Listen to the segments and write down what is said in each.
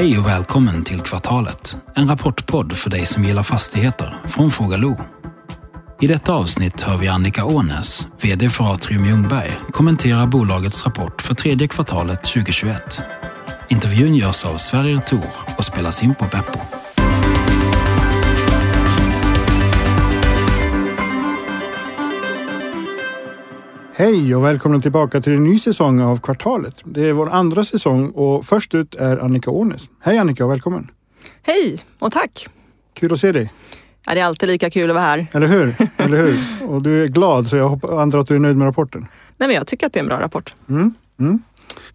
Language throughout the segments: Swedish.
Hej och välkommen till Kvartalet. En rapportpodd för dig som gillar fastigheter från Fråga Lo. I detta avsnitt hör vi Annika Ånäs, VD för Atrium Ljungberg, kommentera bolagets rapport för tredje kvartalet 2021. Intervjun görs av Sverrir Tor och spelas in på Beppo. Hej och välkomna tillbaka till en ny säsong av Kvartalet. Det är vår andra säsong och först ut är Annika Ånes. Hej Annika och välkommen! Hej och tack! Kul att se dig! Ja, det är alltid lika kul att vara här. Eller hur? Eller hur? Och du är glad så jag antar att du är nöjd med rapporten? Nej, men jag tycker att det är en bra rapport. Mm, mm.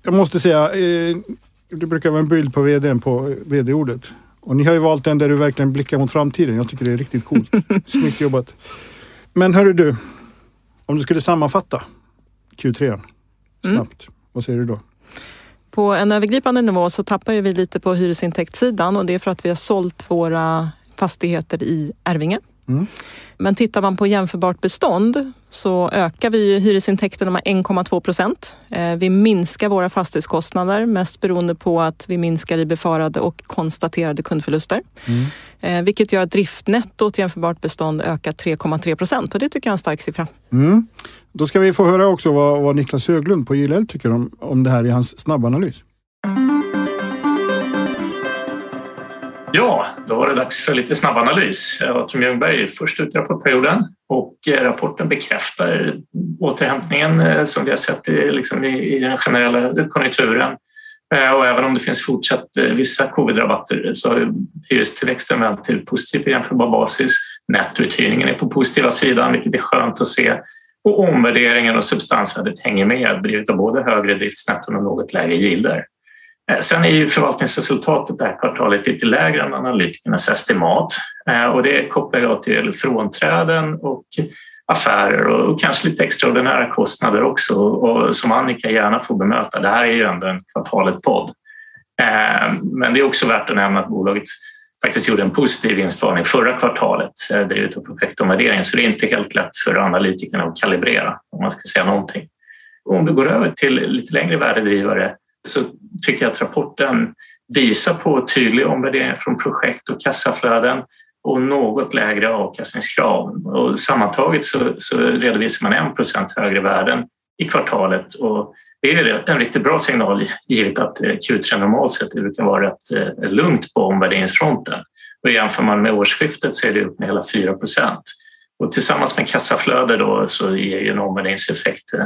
Jag måste säga, eh, det brukar vara en bild på vdn på vd-ordet. Och ni har ju valt den där du verkligen blickar mot framtiden. Jag tycker det är riktigt coolt. Snyggt jobbat. Men hörru du, om du skulle sammanfatta Q3 snabbt, mm. vad säger du då? På en övergripande nivå så tappar vi lite på hyresintäktssidan och det är för att vi har sålt våra fastigheter i Arvinge. Mm. Men tittar man på jämförbart bestånd så ökar vi hyresintäkterna med 1,2 procent. Eh, vi minskar våra fastighetskostnader mest beroende på att vi minskar i befarade och konstaterade kundförluster. Mm. Eh, vilket gör att driftnettot jämförbart bestånd ökar 3,3 procent och det tycker jag är en stark siffra. Mm. Då ska vi få höra också vad, vad Niklas Höglund på JLL tycker om, om det här i hans snabbanalys. Ja, då var det dags för lite snabbanalys. Atrium Ljungberg är först ut i rapportperioden och eh, rapporten bekräftar återhämtningen eh, som vi har sett i, liksom i, den generella konjunkturen. Eh, och även om det finns fortsatt vissa covid-rabatter så har hyrestillväxten vänt till positiv på jämförbar basis. Nettouthyrningen är på positiva sidan, vilket är skönt att se. Och omvärderingen och substansvärdet hänger med, drivet av både högre driftsnetton och något lägre gilder. Eh, sen är ju förvaltningsresultatet det här kvartalet lite lägre än analytikernas estimat eh, och det kopplar jag till frånträden och affärer och kanske lite extraordinära kostnader också och som Annika gärna får bemöta. Det här är ju ändå en kvartalet-podd. Eh, men det är också värt att nämna att bolaget faktiskt gjorde en positiv vinstvarning förra kvartalet drivet av projektomvärdering så det är inte helt lätt för analytikerna att kalibrera om man ska säga någonting. Om vi går över till lite längre värdedrivare så tycker jag att rapporten visar på tydlig omvärdering från projekt och kassaflöden och något lägre avkastningskrav. Och sammantaget så, så redovisar man 1 procent högre värden i kvartalet och det är en riktigt bra signal givet att eh, Q3 normalt sett brukar vara rätt eh, lugnt på omvärderingsfronten. Och jämför man med årsskiftet så är det upp med hela 4 procent. Och tillsammans med kassaflöde då så ger en omvärderingseffekt eh,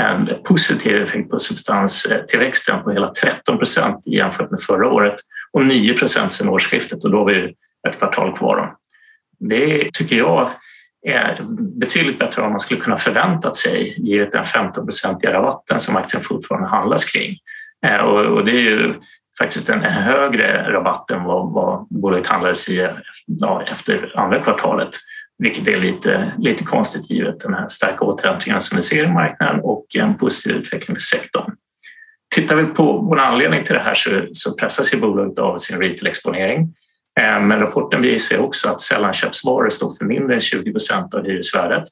en positiv effekt på substanstillväxten på hela 13 procent jämfört med förra året och 9 procent sedan årsskiftet och då har vi ett kvartal kvar. Det tycker jag är betydligt bättre än vad man skulle kunna förväntat sig givet den 15-procentiga rabatten som aktien fortfarande handlas kring. Eh, och det är ju faktiskt en högre rabatt än vad, vad bolaget handlades i ja, efter andra kvartalet vilket är lite, lite konstigt givet den här starka återhämtningen som vi ser i marknaden och en positiv utveckling för sektorn. Tittar vi på vår anledning till det här så, så pressas ju bolaget av sin retail-exponering. Eh, men rapporten visar också att sällanköpsvaror står för mindre än 20 procent av hyresvärdet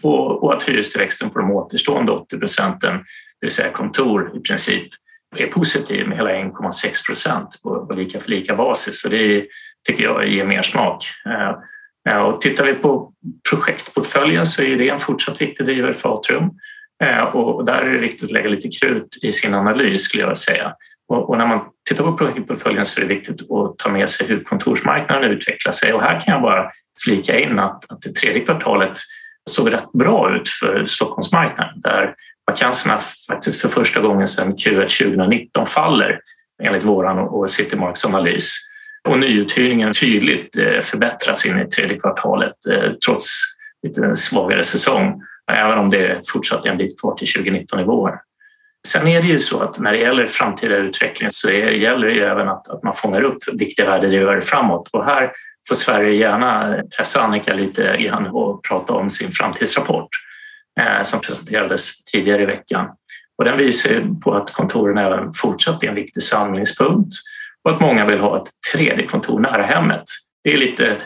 och, och att hyrestillväxten på de återstående 80 procenten, det vill säga kontor i princip, är positiv med hela 1,6 procent på, på lika för lika basis. Så det tycker jag ger mer smak. Eh, Eh, och tittar vi på projektportföljen så är det en fortsatt viktig drivare för Atrium. Eh, och där är det viktigt att lägga lite krut i sin analys skulle jag säga. Och när man tittar på projektportföljen så är det viktigt att ta med sig hur kontorsmarknaden utvecklar sig. Och här kan jag bara flika in att, att det tredje kvartalet såg rätt bra ut för Stockholmsmarknaden där vakanserna faktiskt för första gången sedan Q1 2019 faller enligt våran och Citymarks analys och nyuthyrningen tydligt förbättrats förbättras in i tredje kvartalet eh, trots lite svagare säsong, även om det fortsatt är en bit kvar till 2019-nivåer. Sen är det ju så att när det gäller framtida utveckling så är, gäller det ju även att, att man fångar upp viktiga värdedrivare framåt och här får Sverige gärna pressa Annika lite grann och prata om sin framtidsrapport eh, som presenterades tidigare i veckan. Och den visar på att kontoren även fortsatt är en viktig samlingspunkt och att många vill ha ett tredje kontor nära hemmet. Det är lite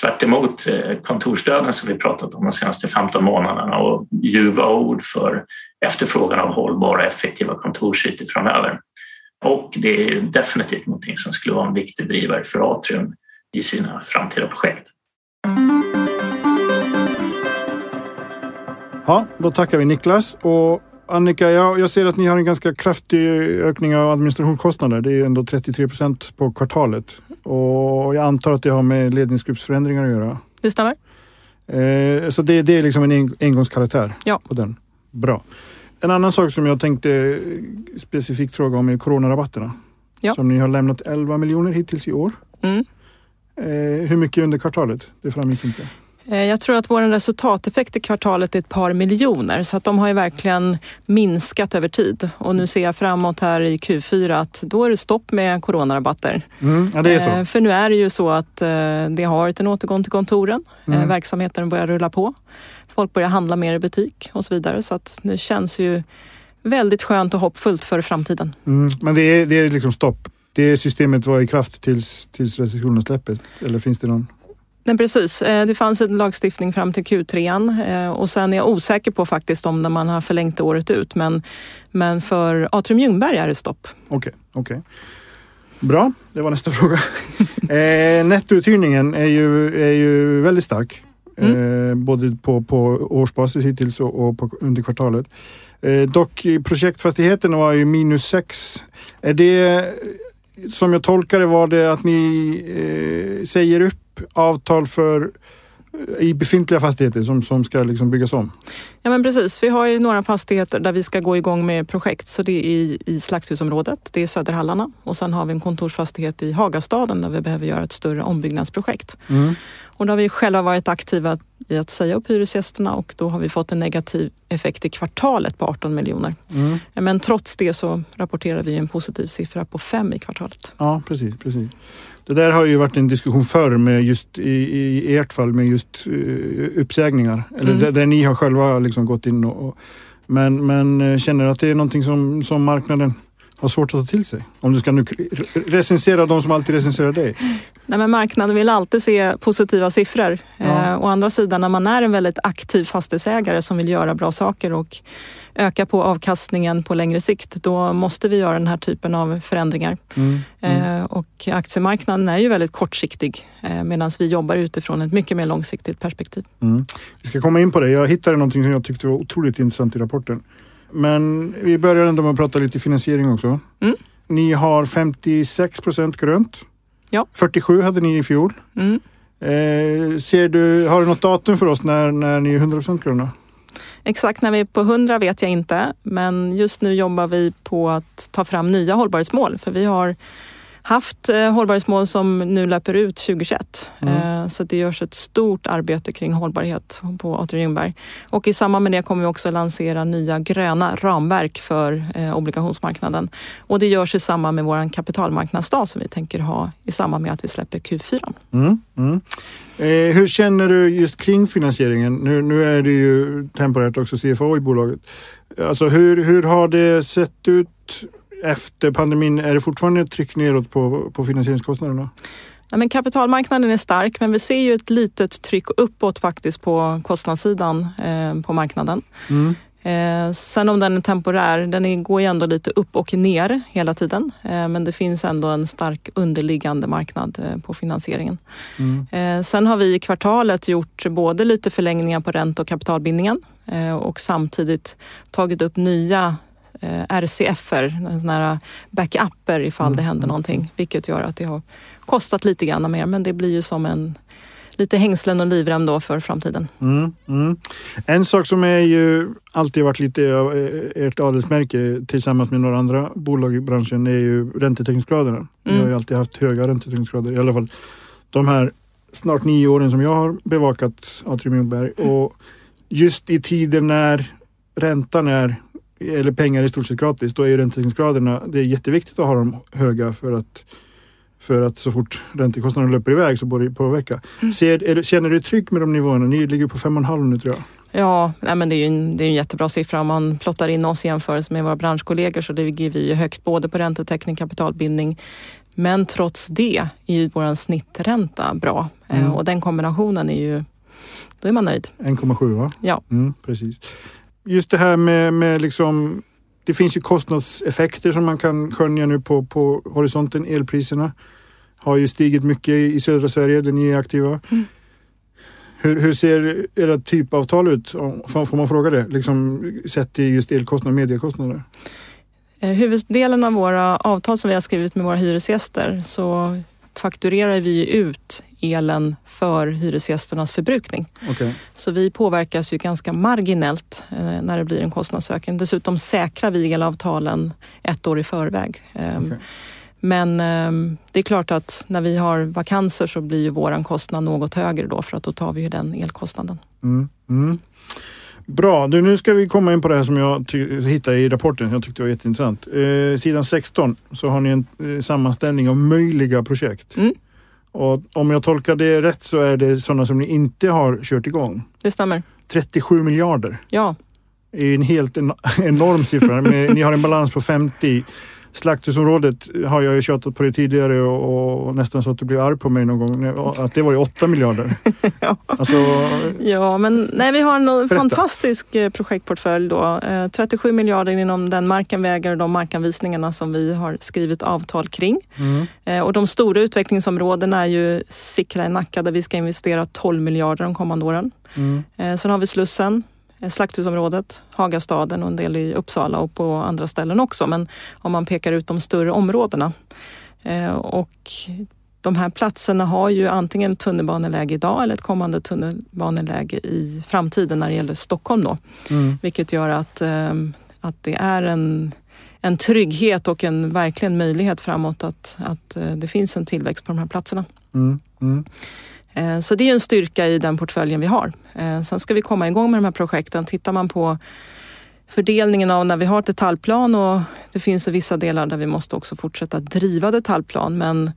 tvärt emot eh, kontorsdöden som vi pratat om de senaste 15 månaderna och ljuva ord för efterfrågan av hållbara effektiva kontorsytor framöver. Och det är definitivt någonting som skulle vara en viktig drivare för Atrium i sina framtida projekt. Ja, då tackar vi Niklas. Och Annika, jag, jag ser att ni har en ganska kraftig ökning av administrationskostnader. Det är ändå 33 procent på kvartalet. Och jag antar att det har med ledningsgruppsförändringar att göra. Det stämmer. Eh, så det, det är liksom en engångskaraktär ja. på den. Bra. En annan sak som jag tänkte specifikt fråga om är coronarabatterna. Ja. Som ni har lämnat 11 miljoner hittills i år. Mm. Eh, hur mycket under kvartalet? Det framgick inte. Eh, jag tror att vår resultateffekt i kvartalet är ett par miljoner så att de har ju verkligen minskat över tid. Och nu ser jag framåt här i Q4 att då är det stopp med coronarabatter. Mm, ja, det är så. Eh, för nu är det ju så att eh, det har varit en återgång till kontoren. Mm. Verksamheten börjar rulla på. Folk börjar handla mer i butik och så vidare. Så att det känns ju väldigt skönt och hoppfullt för framtiden. Mm, men det är, det är liksom stopp? Det systemet var i kraft tills, tills restriktionerna släpper? Eller finns det någon? Nej, precis. Eh, det fanns en lagstiftning fram till Q3 eh, och sen är jag osäker på faktiskt om när man har förlängt det året ut. Men, men för Atrium Ljungberg är det stopp. Okej, okay, okej. Okay. Bra, det var nästa fråga. eh, nettouthyrningen är ju, är ju väldigt stark. Mm. Eh, både på, på årsbasis hittills och, och på, under kvartalet. Eh, dock projektfastigheten var ju minus 6. Är det som jag tolkar det var det att ni eh, säger upp avtal för i befintliga fastigheter som, som ska liksom byggas om? Ja men precis, vi har ju några fastigheter där vi ska gå igång med projekt. Så det är i, i Slakthusområdet, det är Söderhallarna och sen har vi en kontorsfastighet i Hagastaden där vi behöver göra ett större ombyggnadsprojekt. Mm. Och då har vi själva varit aktiva i att säga upp hyresgästerna och då har vi fått en negativ effekt i kvartalet på 18 miljoner. Mm. Men trots det så rapporterar vi en positiv siffra på 5 i kvartalet. Ja, precis. precis. Det där har ju varit en diskussion förr med just i, i ert fall med just uh, uppsägningar. Eller mm. där, där, ni har själva liksom gått in och, och men, men eh, känner att det är någonting som, som marknaden har svårt att ta till sig? Om du ska nu recensera de som alltid recenserar dig. Nej, men marknaden vill alltid se positiva siffror. Ja. Eh, å andra sidan när man är en väldigt aktiv fastighetsägare som vill göra bra saker och öka på avkastningen på längre sikt, då måste vi göra den här typen av förändringar. Mm, mm. Eh, och aktiemarknaden är ju väldigt kortsiktig eh, medan vi jobbar utifrån ett mycket mer långsiktigt perspektiv. Mm. Vi ska komma in på det. Jag hittade någonting som jag tyckte var otroligt intressant i rapporten. Men vi börjar ändå med att prata lite finansiering också. Mm. Ni har 56 procent grönt. Ja. 47 hade ni i fjol. Mm. Eh, ser du, har du något datum för oss när, när ni är 100 procent gröna? Exakt när vi är på 100 vet jag inte, men just nu jobbar vi på att ta fram nya hållbarhetsmål. För vi har haft eh, hållbarhetsmål som nu löper ut 2021. Mm. Eh, så det görs ett stort arbete kring hållbarhet på Atrium Ljungberg. Och i samband med det kommer vi också lansera nya gröna ramverk för eh, obligationsmarknaden. Och det görs i samband med vår kapitalmarknadsdag som vi tänker ha i samband med att vi släpper Q4. Mm. Mm. Eh, hur känner du just kring finansieringen? Nu, nu är det ju temporärt också CFO i bolaget. Alltså hur, hur har det sett ut efter pandemin, är det fortfarande ett tryck neråt på, på finansieringskostnaderna? Ja, men kapitalmarknaden är stark men vi ser ju ett litet tryck uppåt faktiskt på kostnadssidan eh, på marknaden. Mm. Eh, sen om den är temporär, den är, går ju ändå lite upp och ner hela tiden. Eh, men det finns ändå en stark underliggande marknad eh, på finansieringen. Mm. Eh, sen har vi i kvartalet gjort både lite förlängningar på ränta och kapitalbindningen eh, och samtidigt tagit upp nya RCFer, sådana här backuper ifall mm. det händer någonting. Vilket gör att det har kostat lite grann mer men det blir ju som en lite hängslen och livrem då för framtiden. Mm, mm. En sak som är ju alltid varit lite av eh, ert adelsmärke tillsammans med några andra bolag i branschen är ju räntetäckningsgraderna. Mm. Ni har ju alltid haft höga räntetäckningsgrader, i alla fall de här snart nio åren som jag har bevakat Atrium Ljungberg. Mm. Och just i tider när räntan är eller pengar i stort sett gratis, då är ju räntetäckningsgraderna, det är jätteviktigt att ha dem höga för att för att så fort räntekostnaderna löper iväg så borde det påverka. Mm. Ser, är, känner du tryck med de nivåerna? Ni ligger på 5,5 nu tror jag. Ja, nej men det är ju en, det är en jättebra siffra. Om man plottar in oss i jämförelse med våra branschkollegor så ligger vi ju högt både på räntetäckning, kapitalbindning. Men trots det är ju vår snittränta bra eh, mm. och den kombinationen är ju, då är man nöjd. 1,7 va? Ja. Mm, precis just det här med, med liksom det finns ju kostnadseffekter som man kan skönja nu på, på horisonten. Elpriserna har ju stigit mycket i södra Sverige där ni är aktiva. Mm. Hur, hur ser era typavtal ut? Får man fråga det? Liksom, sett till just elkostnader och mediekostnader. Eh, Huvuddelen av våra avtal som vi har skrivit med våra hyresgäster så fakturerar vi ut elen för hyresgästernas förbrukning. Okej. Så vi påverkas ju ganska marginellt eh, när det blir en kostnadsökning. Dessutom säkrar vi elavtalen ett år i förväg. Ehm, Okej. Men ehm, det är klart att när vi har vakanser så blir ju våran kostnad något högre då för att då tar vi ju den elkostnaden. Mm. Mm. Bra, du, nu ska vi komma in på det här som jag hittade i rapporten. Jag tyckte det var jätteintressant. Eh, sidan 16 så har ni en eh, sammanställning av möjliga projekt. Mm. Och om jag tolkar det rätt så är det sådana som ni inte har kört igång. Det stämmer. 37 miljarder Ja, är en helt en, enorm siffra. Ni har en balans på 50. Slakthusområdet har jag ju tjatat på det tidigare och, och nästan så att du blir arg på mig någon gång. Att det var ju 8 miljarder. Ja. Alltså, Ja, men nej, vi har en Berätta. fantastisk eh, projektportfölj då. Eh, 37 miljarder inom den marken väger och de markanvisningarna som vi har skrivit avtal kring. mm, Eh, och de stora utvecklingsområdena är ju Sickla i Nacka där vi ska investera 12 miljarder de kommande åren. mm, Eh, sen har vi Slussen, eh, Slakthusområdet, Hagastaden och en del i Uppsala och på andra ställen också. Men om man pekar ut de större områdena. Eh, och de här platserna har ju antingen ett tunnelbaneläge idag eller ett kommande tunnelbaneläge i framtiden när det gäller Stockholm då. mm. Vilket gör att, eh, att det är en, en trygghet och en verkligen möjlighet framåt att, att eh, det finns en tillväxt på de här platserna. Mm, mm. Eh, så det är en styrka i den portföljen vi har. Eh, sen ska vi komma igång med de här projekten. Tittar man på fördelningen av när vi har detaljplan och det finns vissa delar där vi måste också fortsätta driva detaljplan. Men,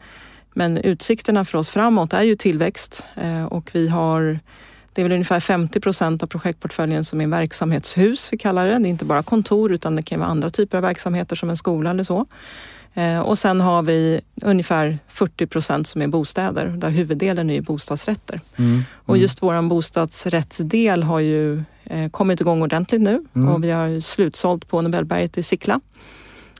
men utsikterna för oss framåt är ju tillväxt eh, och vi har det är väl ungefär 50 procent av projektportföljen som är verksamhetshus, vi kallar det. Det är inte bara kontor utan det kan vara andra typer av verksamheter som en skola eller så. Eh, Och sen har vi ungefär 40 procent som är bostäder, där huvuddelen är bostadsrätter. Mm. Och just vår bostadsrättsdel har ju eh, kommit igång ordentligt nu Mm. och vi har slutsålt på Nobelberget i Sickla.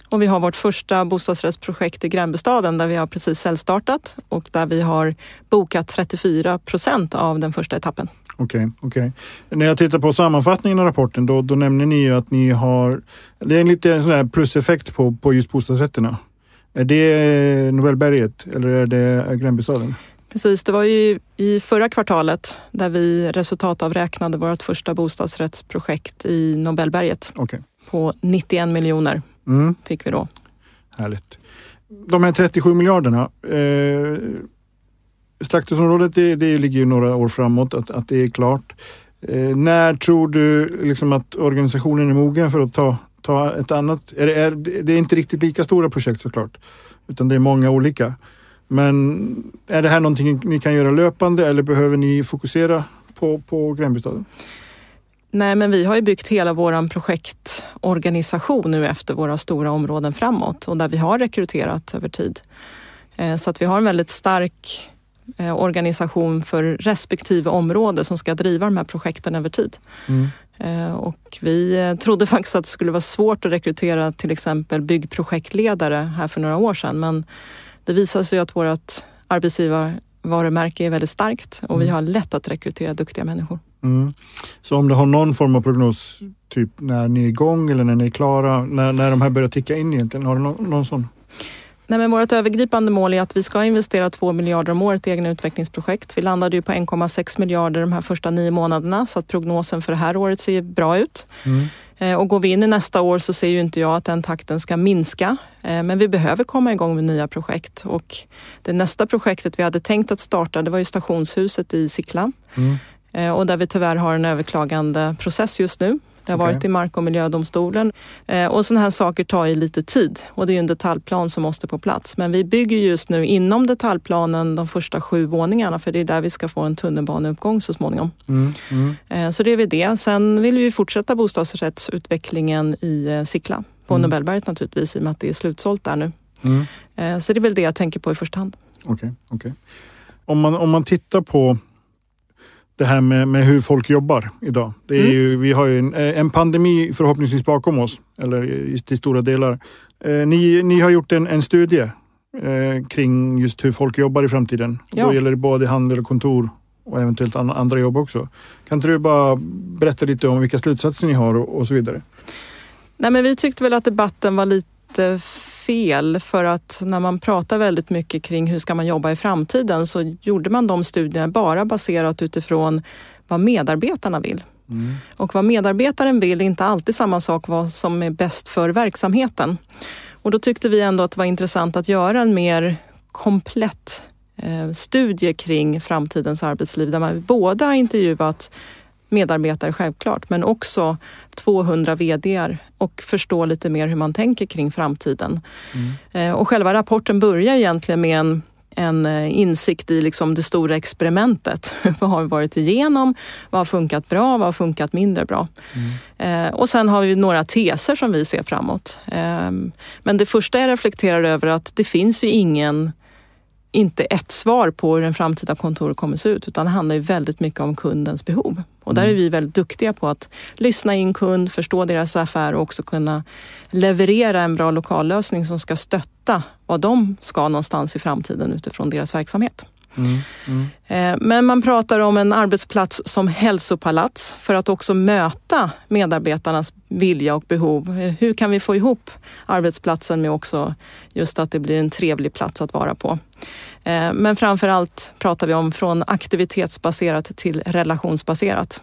Och vi har vårt första bostadsrättsprojekt i Gränbystaden där vi har precis säljstartat och där vi har bokat 34 procent av den första etappen. Okej, okej. När jag tittar på sammanfattningen av rapporten då, då nämner ni ju att ni har... Det är en lite sån här pluseffekt på, på just bostadsrätterna. Är det Nobelberget eller är det Gränbystaden? Precis, det var ju i förra kvartalet där vi resultatavräknade vårt första bostadsrättsprojekt i Nobelberget Okej. på 91 miljoner Mm, fick vi då. härligt. De här 37 miljarderna. Eh, Slakthusområdet det, det ligger ju några år framåt att, att det är klart. Eh, när tror du liksom att organisationen är mogen för att ta, ta ett annat? Är det, är, det är inte riktigt lika stora projekt såklart. Utan det är många olika. Men är det här någonting ni kan göra löpande eller behöver ni fokusera på, på Gränbystaden? Nej, men vi har ju byggt hela vår projektorganisation nu efter våra stora områden framåt och där vi har rekryterat över tid. Eh, så att vi har en väldigt stark organisation för respektive område som ska driva de här projekten över tid. Mm. Eh, Och vi eh, trodde faktiskt att det skulle vara svårt att rekrytera till exempel byggprojektledare här för några år sedan. Men det visar sig att vårt arbetsgivarvarumärke är väldigt starkt och vi har lätt att rekrytera duktiga människor. Mm. Så om du har någon form av prognos, typ när ni är igång eller när ni är klara, när, när de här börjar ticka in egentligen, har du någon, någon sån? Nej, men vårt övergripande mål är att vi ska investera 2 miljarder om året i egna utvecklingsprojekt. Vi landade ju på 1,6 miljarder de här första nio månaderna så att prognosen för det här året ser bra ut. Mm. Eh, Och går vi in i nästa år så ser ju inte jag att den takten ska minska. Eh, Men vi behöver komma igång med nya projekt. Och det nästa projektet vi hade tänkt att starta det var ju stationshuset i Sickla. Mm. Eh, Och där vi tyvärr har en överklagande process just nu. Det har Okej. varit i Mark och miljödomstolen. Eh, Och sådana här saker tar ju lite tid och det är en detaljplan som måste på plats. Men vi bygger just nu inom detaljplanen de första sju våningarna för det är där vi ska få en tunnelbaneuppgång så småningom. Mm. Mm. Eh, Så det är vi det. Sen vill vi fortsätta bostadsrättsutvecklingen i eh, Sickla. På Mm. Nobelberget naturligtvis i och med att det är slutsålt där nu. Mm. Så det är väl det jag tänker på i första hand. Okej, okej. Om, man, om man tittar på det här med, med hur folk jobbar idag. Det är Mm. ju, vi har ju en, eh, en pandemi förhoppningsvis bakom oss, eller till stora delar. Eh, ni, ni har gjort en, en studie eh, kring just hur folk jobbar i framtiden. Ja. Då gäller det både handel och kontor och eventuellt an- andra jobb också. Kan inte du bara berätta lite om vilka slutsatser ni har och, och så vidare? Nej, men vi tyckte väl att debatten var lite fel för att när man pratar väldigt mycket kring hur ska man jobba i framtiden så gjorde man de studierna bara baserat utifrån vad medarbetarna vill. Och vad medarbetaren vill är inte alltid samma sak vad som är bäst för verksamheten. Och då tyckte vi ändå att det var intressant att göra en mer komplett eh, studie kring framtidens arbetsliv där man både har intervjuat medarbetare självklart, men också 200 VDR och förstå lite mer hur man tänker kring framtiden. Eh, Och själva rapporten börjar egentligen med en, en eh, insikt i liksom det stora experimentet. vad har vi varit igenom? Vad har funkat bra? Vad har funkat mindre bra? Eh, och sen har vi några teser som vi ser framåt. Eh, men det första jag reflekterar över är att det finns ju ingen inte ett svar på hur den framtida kontoret kommer se ut utan det handlar ju väldigt mycket om kundens behov. Och där är vi väldigt duktiga på att lyssna in kund, förstå deras affär och också kunna leverera en bra lokallösning som ska stötta vad de ska någonstans i framtiden utifrån deras verksamhet. Eh, Men man pratar om en arbetsplats som hälsopalats för att också möta medarbetarnas vilja och behov. Eh, Hur kan vi få ihop arbetsplatsen med också just att det blir en trevlig plats att vara på? Eh, Men framför allt pratar vi om från aktivitetsbaserat till relationsbaserat.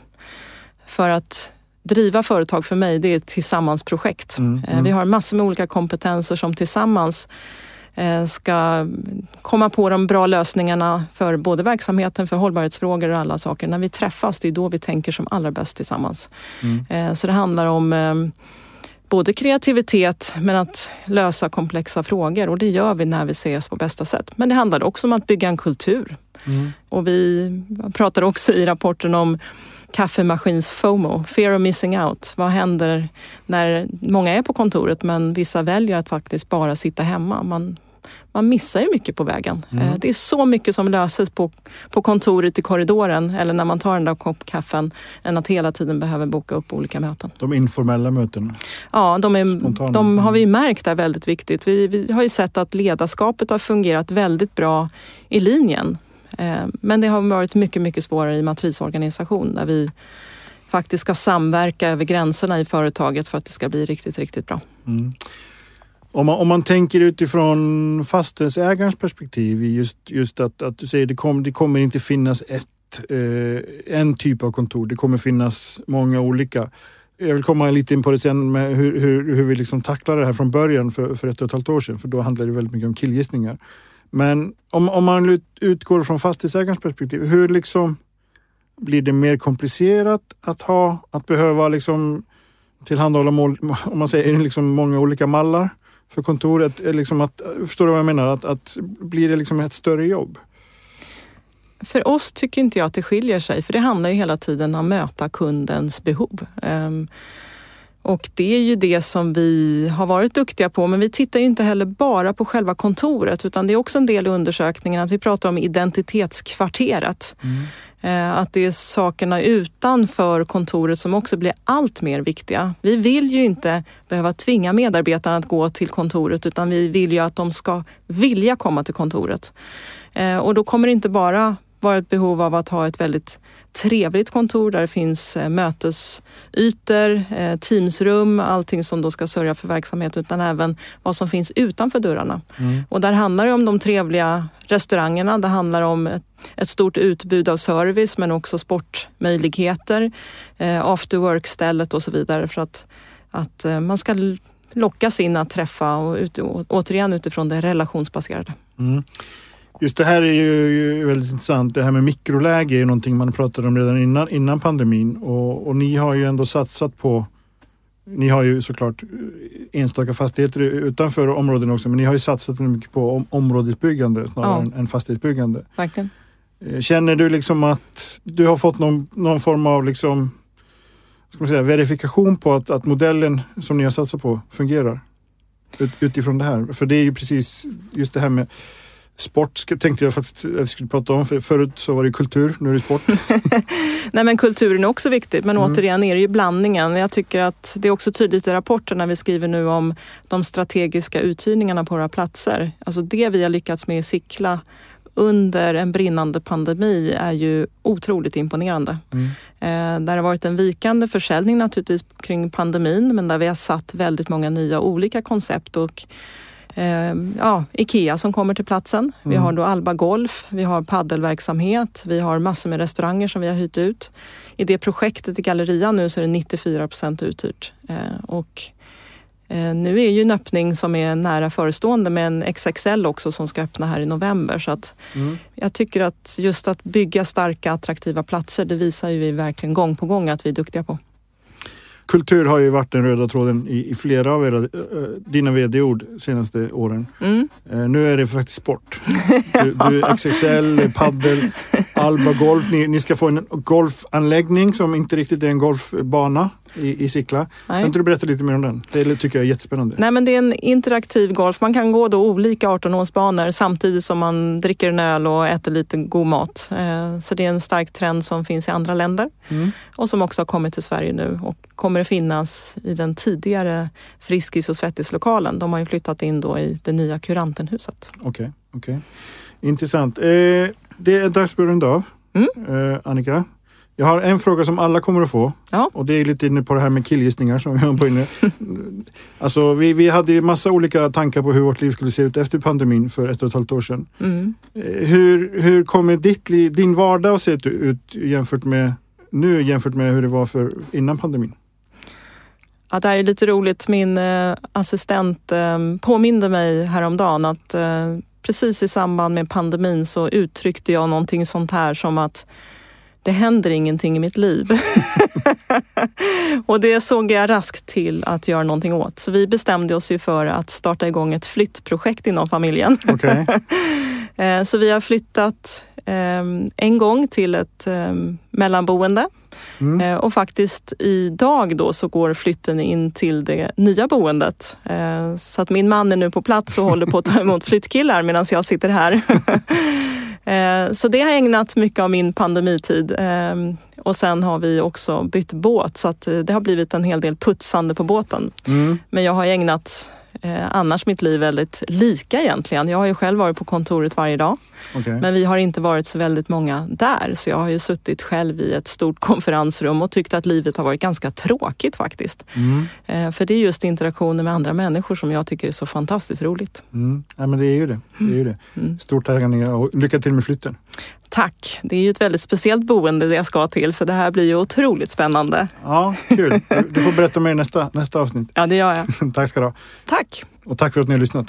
För att driva företag för mig, det är ett tillsammansprojekt. Eh, Vi har massor med olika kompetenser som tillsammans ska komma på de bra lösningarna för både verksamheten, för hållbarhetsfrågor och alla saker. När vi träffas, det är då vi tänker som allra bäst tillsammans. Eh, Så det handlar om eh, både kreativitet men att lösa komplexa frågor och det gör vi när vi ses på bästa sätt. Men det handlar också om att bygga en kultur. Och vi pratar också i rapporten om kaffemaskins FOMO, fear of missing out. Vad händer när många är på kontoret men vissa väljer att faktiskt bara sitta hemma? Man, man missar ju mycket på vägen. Eh, Det är så mycket som löses på, på kontoret i korridoren eller när man tar den där kopp kaffen än att hela tiden behöver boka upp olika möten. De informella mötena. Ja, de, är, Spontana. de har vi märkt är väldigt viktigt. Vi, vi har ju sett att ledarskapet har fungerat väldigt bra i linjen. Eh, Men det har varit mycket, mycket svårare i matrisorganisation där vi faktiskt ska samverka över gränserna i företaget för att det ska bli riktigt, riktigt bra. Om man, om man tänker utifrån fastighetsägarens perspektiv, i just, just att, att du säger det, kom, det kommer inte finnas ett, eh, en typ av kontor. Det kommer finnas många olika. Jag vill komma lite in på det sen med hur, hur, hur vi liksom tacklar det här från början för, för ett och ett halvt år sedan. För då handlade det väldigt mycket om killgissningar. Men om, om man utgår från fastighetsägarens perspektiv, hur liksom blir det mer komplicerat att ha, att behöva liksom tillhandahålla mål, om man säger liksom många olika mallar för kontoret. Liksom att, förstår du vad jag menar? Att, att blir det liksom ett större jobb? För oss tycker inte jag att det skiljer sig, för det handlar ju hela tiden om att möta kundens behov. Ehm, Och det är ju det som vi har varit duktiga på, men vi tittar ju inte heller bara på själva kontoret, utan det är också en del i undersökningen att vi pratar om identitetskvarteret. Eh, Eh, att det är sakerna utanför kontoret som också blir allt mer viktiga. Vi vill ju inte behöva tvinga medarbetarna att gå till kontoret, utan vi vill ju att de ska vilja komma till kontoret. Eh, och då kommer det inte bara vara ett behov av att ha ett väldigt trevligt kontor där det finns eh, mötesytor, eh, teamsrum, allting som då ska sörja för verksamhet, utan även vad som finns utanför dörrarna. Och där handlar det om de trevliga restaurangerna, det handlar om ett, stort utbud av service men också sportmöjligheter, eh, after work-stället och så vidare för att, att man ska lockas in att träffa och, ut, och återigen utifrån det relationsbaserade. Just det här är ju väldigt intressant. Det här med mikroläge är någonting man pratade om redan innan, innan pandemin och, och ni har ju ändå satsat på ni har ju såklart enstaka fastigheter utanför områden också, men ni har ju satsat mycket på om, områdesbyggande snarare Ja. än, än fastighetsbyggande. Verkligen. Eh, Känner du liksom att du har fått någon, någon form av liksom, ska man säga, verifikation på att, att modellen som ni har satsat på fungerar? Ut, utifrån det här. För det är ju precis just det här med Sport tänkte jag faktiskt att vi skulle prata om. För förut så var det kultur, nu är det sport. Nej men kulturen är också viktigt men återigen är det ju blandningen. Jag tycker att det är också tydligt i rapporten när vi skriver nu om de strategiska uthyrningarna på våra platser. Alltså det vi har lyckats med i Sickla under en brinnande pandemi är ju otroligt imponerande. Mm. Eh, där har varit en vikande försäljning naturligtvis kring pandemin men där vi har satt väldigt många nya olika koncept och eh, ja, Ikea som kommer till platsen. Vi har då Alba Golf, vi har paddelverksamhet, vi har massor med restauranger som vi har hyrt ut. I det projektet i Gallerian nu så är det 94 procent uthyrt. Eh, och eh, nu är ju en öppning som är nära förestående med en XXL också som ska öppna här i november. Så att Mm. jag tycker att just att bygga starka attraktiva platser, det visar ju vi verkligen gång på gång att vi är duktiga på. Kultur har ju varit den röda tråden i, i flera av era, eh, dina vd-ord senaste åren. Mm. Eh, nu är det faktiskt sport. Du, du XXL, paddel, Alba Golf. Ni, ni ska få en golfanläggning som inte riktigt är en golfbana i, i Sickla. Kan Nej. inte du berätta lite mer om den? Det tycker jag är jättespännande. Nej, men det är en interaktiv golf. Man kan gå då olika 18-hålsbanor samtidigt som man dricker en öl och äter lite god mat. Eh, Så det är en stark trend som finns i andra länder Mm. och som också har kommit till Sverige nu och kommer att finnas i den tidigare Friskis och Svettislokalen. De har ju flyttat in då i det nya Kurantenhuset. Okej, okej. Intressant. Eh, det är dags att runda av. Mm. Eh, Annika, jag har en fråga som alla kommer att få. Ja. Och det är lite inne på det här med killgissningar som vi var på inne. Alltså vi, vi hade ju massa olika tankar på hur vårt liv skulle se ut efter pandemin för ett och ett halvt år sedan. Mm. Eh, Hur, hur kommer ditt liv, din vardag att se ut, jämfört med nu jämfört med hur det var för innan pandemin? Ja, det här är lite roligt. Min eh, assistent eh, påminde mig häromdagen att eh, precis i samband med pandemin så uttryckte jag någonting sånt här som att det händer ingenting i mitt liv. och det såg jag raskt till att göra någonting åt. Så vi bestämde oss ju för att starta igång ett flyttprojekt inom familjen. Okej. Eh, Så vi har flyttat eh, en gång till ett eh, mellanboende. Mm. Eh, Och faktiskt idag då så går flytten in till det nya boendet. Eh, Så att min man är nu på plats och håller på att ta emot flyttkillar medan jag sitter här. Eh, Så det har ägnat mycket av min pandemitid. Eh, Och sen har vi också bytt båt så att eh, det har blivit en hel del putsande på båten. Mm. Men jag har ägnat eh, annars mitt liv väldigt lika egentligen. Jag har ju själv varit på kontoret varje dag. okej. Men vi har inte varit så väldigt många där. Så jag har ju suttit själv i ett stort konferensrum och tyckt att livet har varit ganska tråkigt faktiskt. Mm. Eh, För det är just interaktionen med andra människor som jag tycker är så fantastiskt roligt. Mm. Ja, men det är ju det. det, är ju det. Mm. Stort tack Annika och lycka till med flytten. Tack! Det är ju ett väldigt speciellt boende jag ska till så det här blir ju otroligt spännande. Ja, kul. Du- Du får berätta mer i nästa, nästa avsnitt. Ja, det gör jag. tack ska du ha. Tack! Och tack för att ni har lyssnat.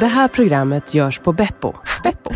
Det här programmet görs på Beppo. Beppo.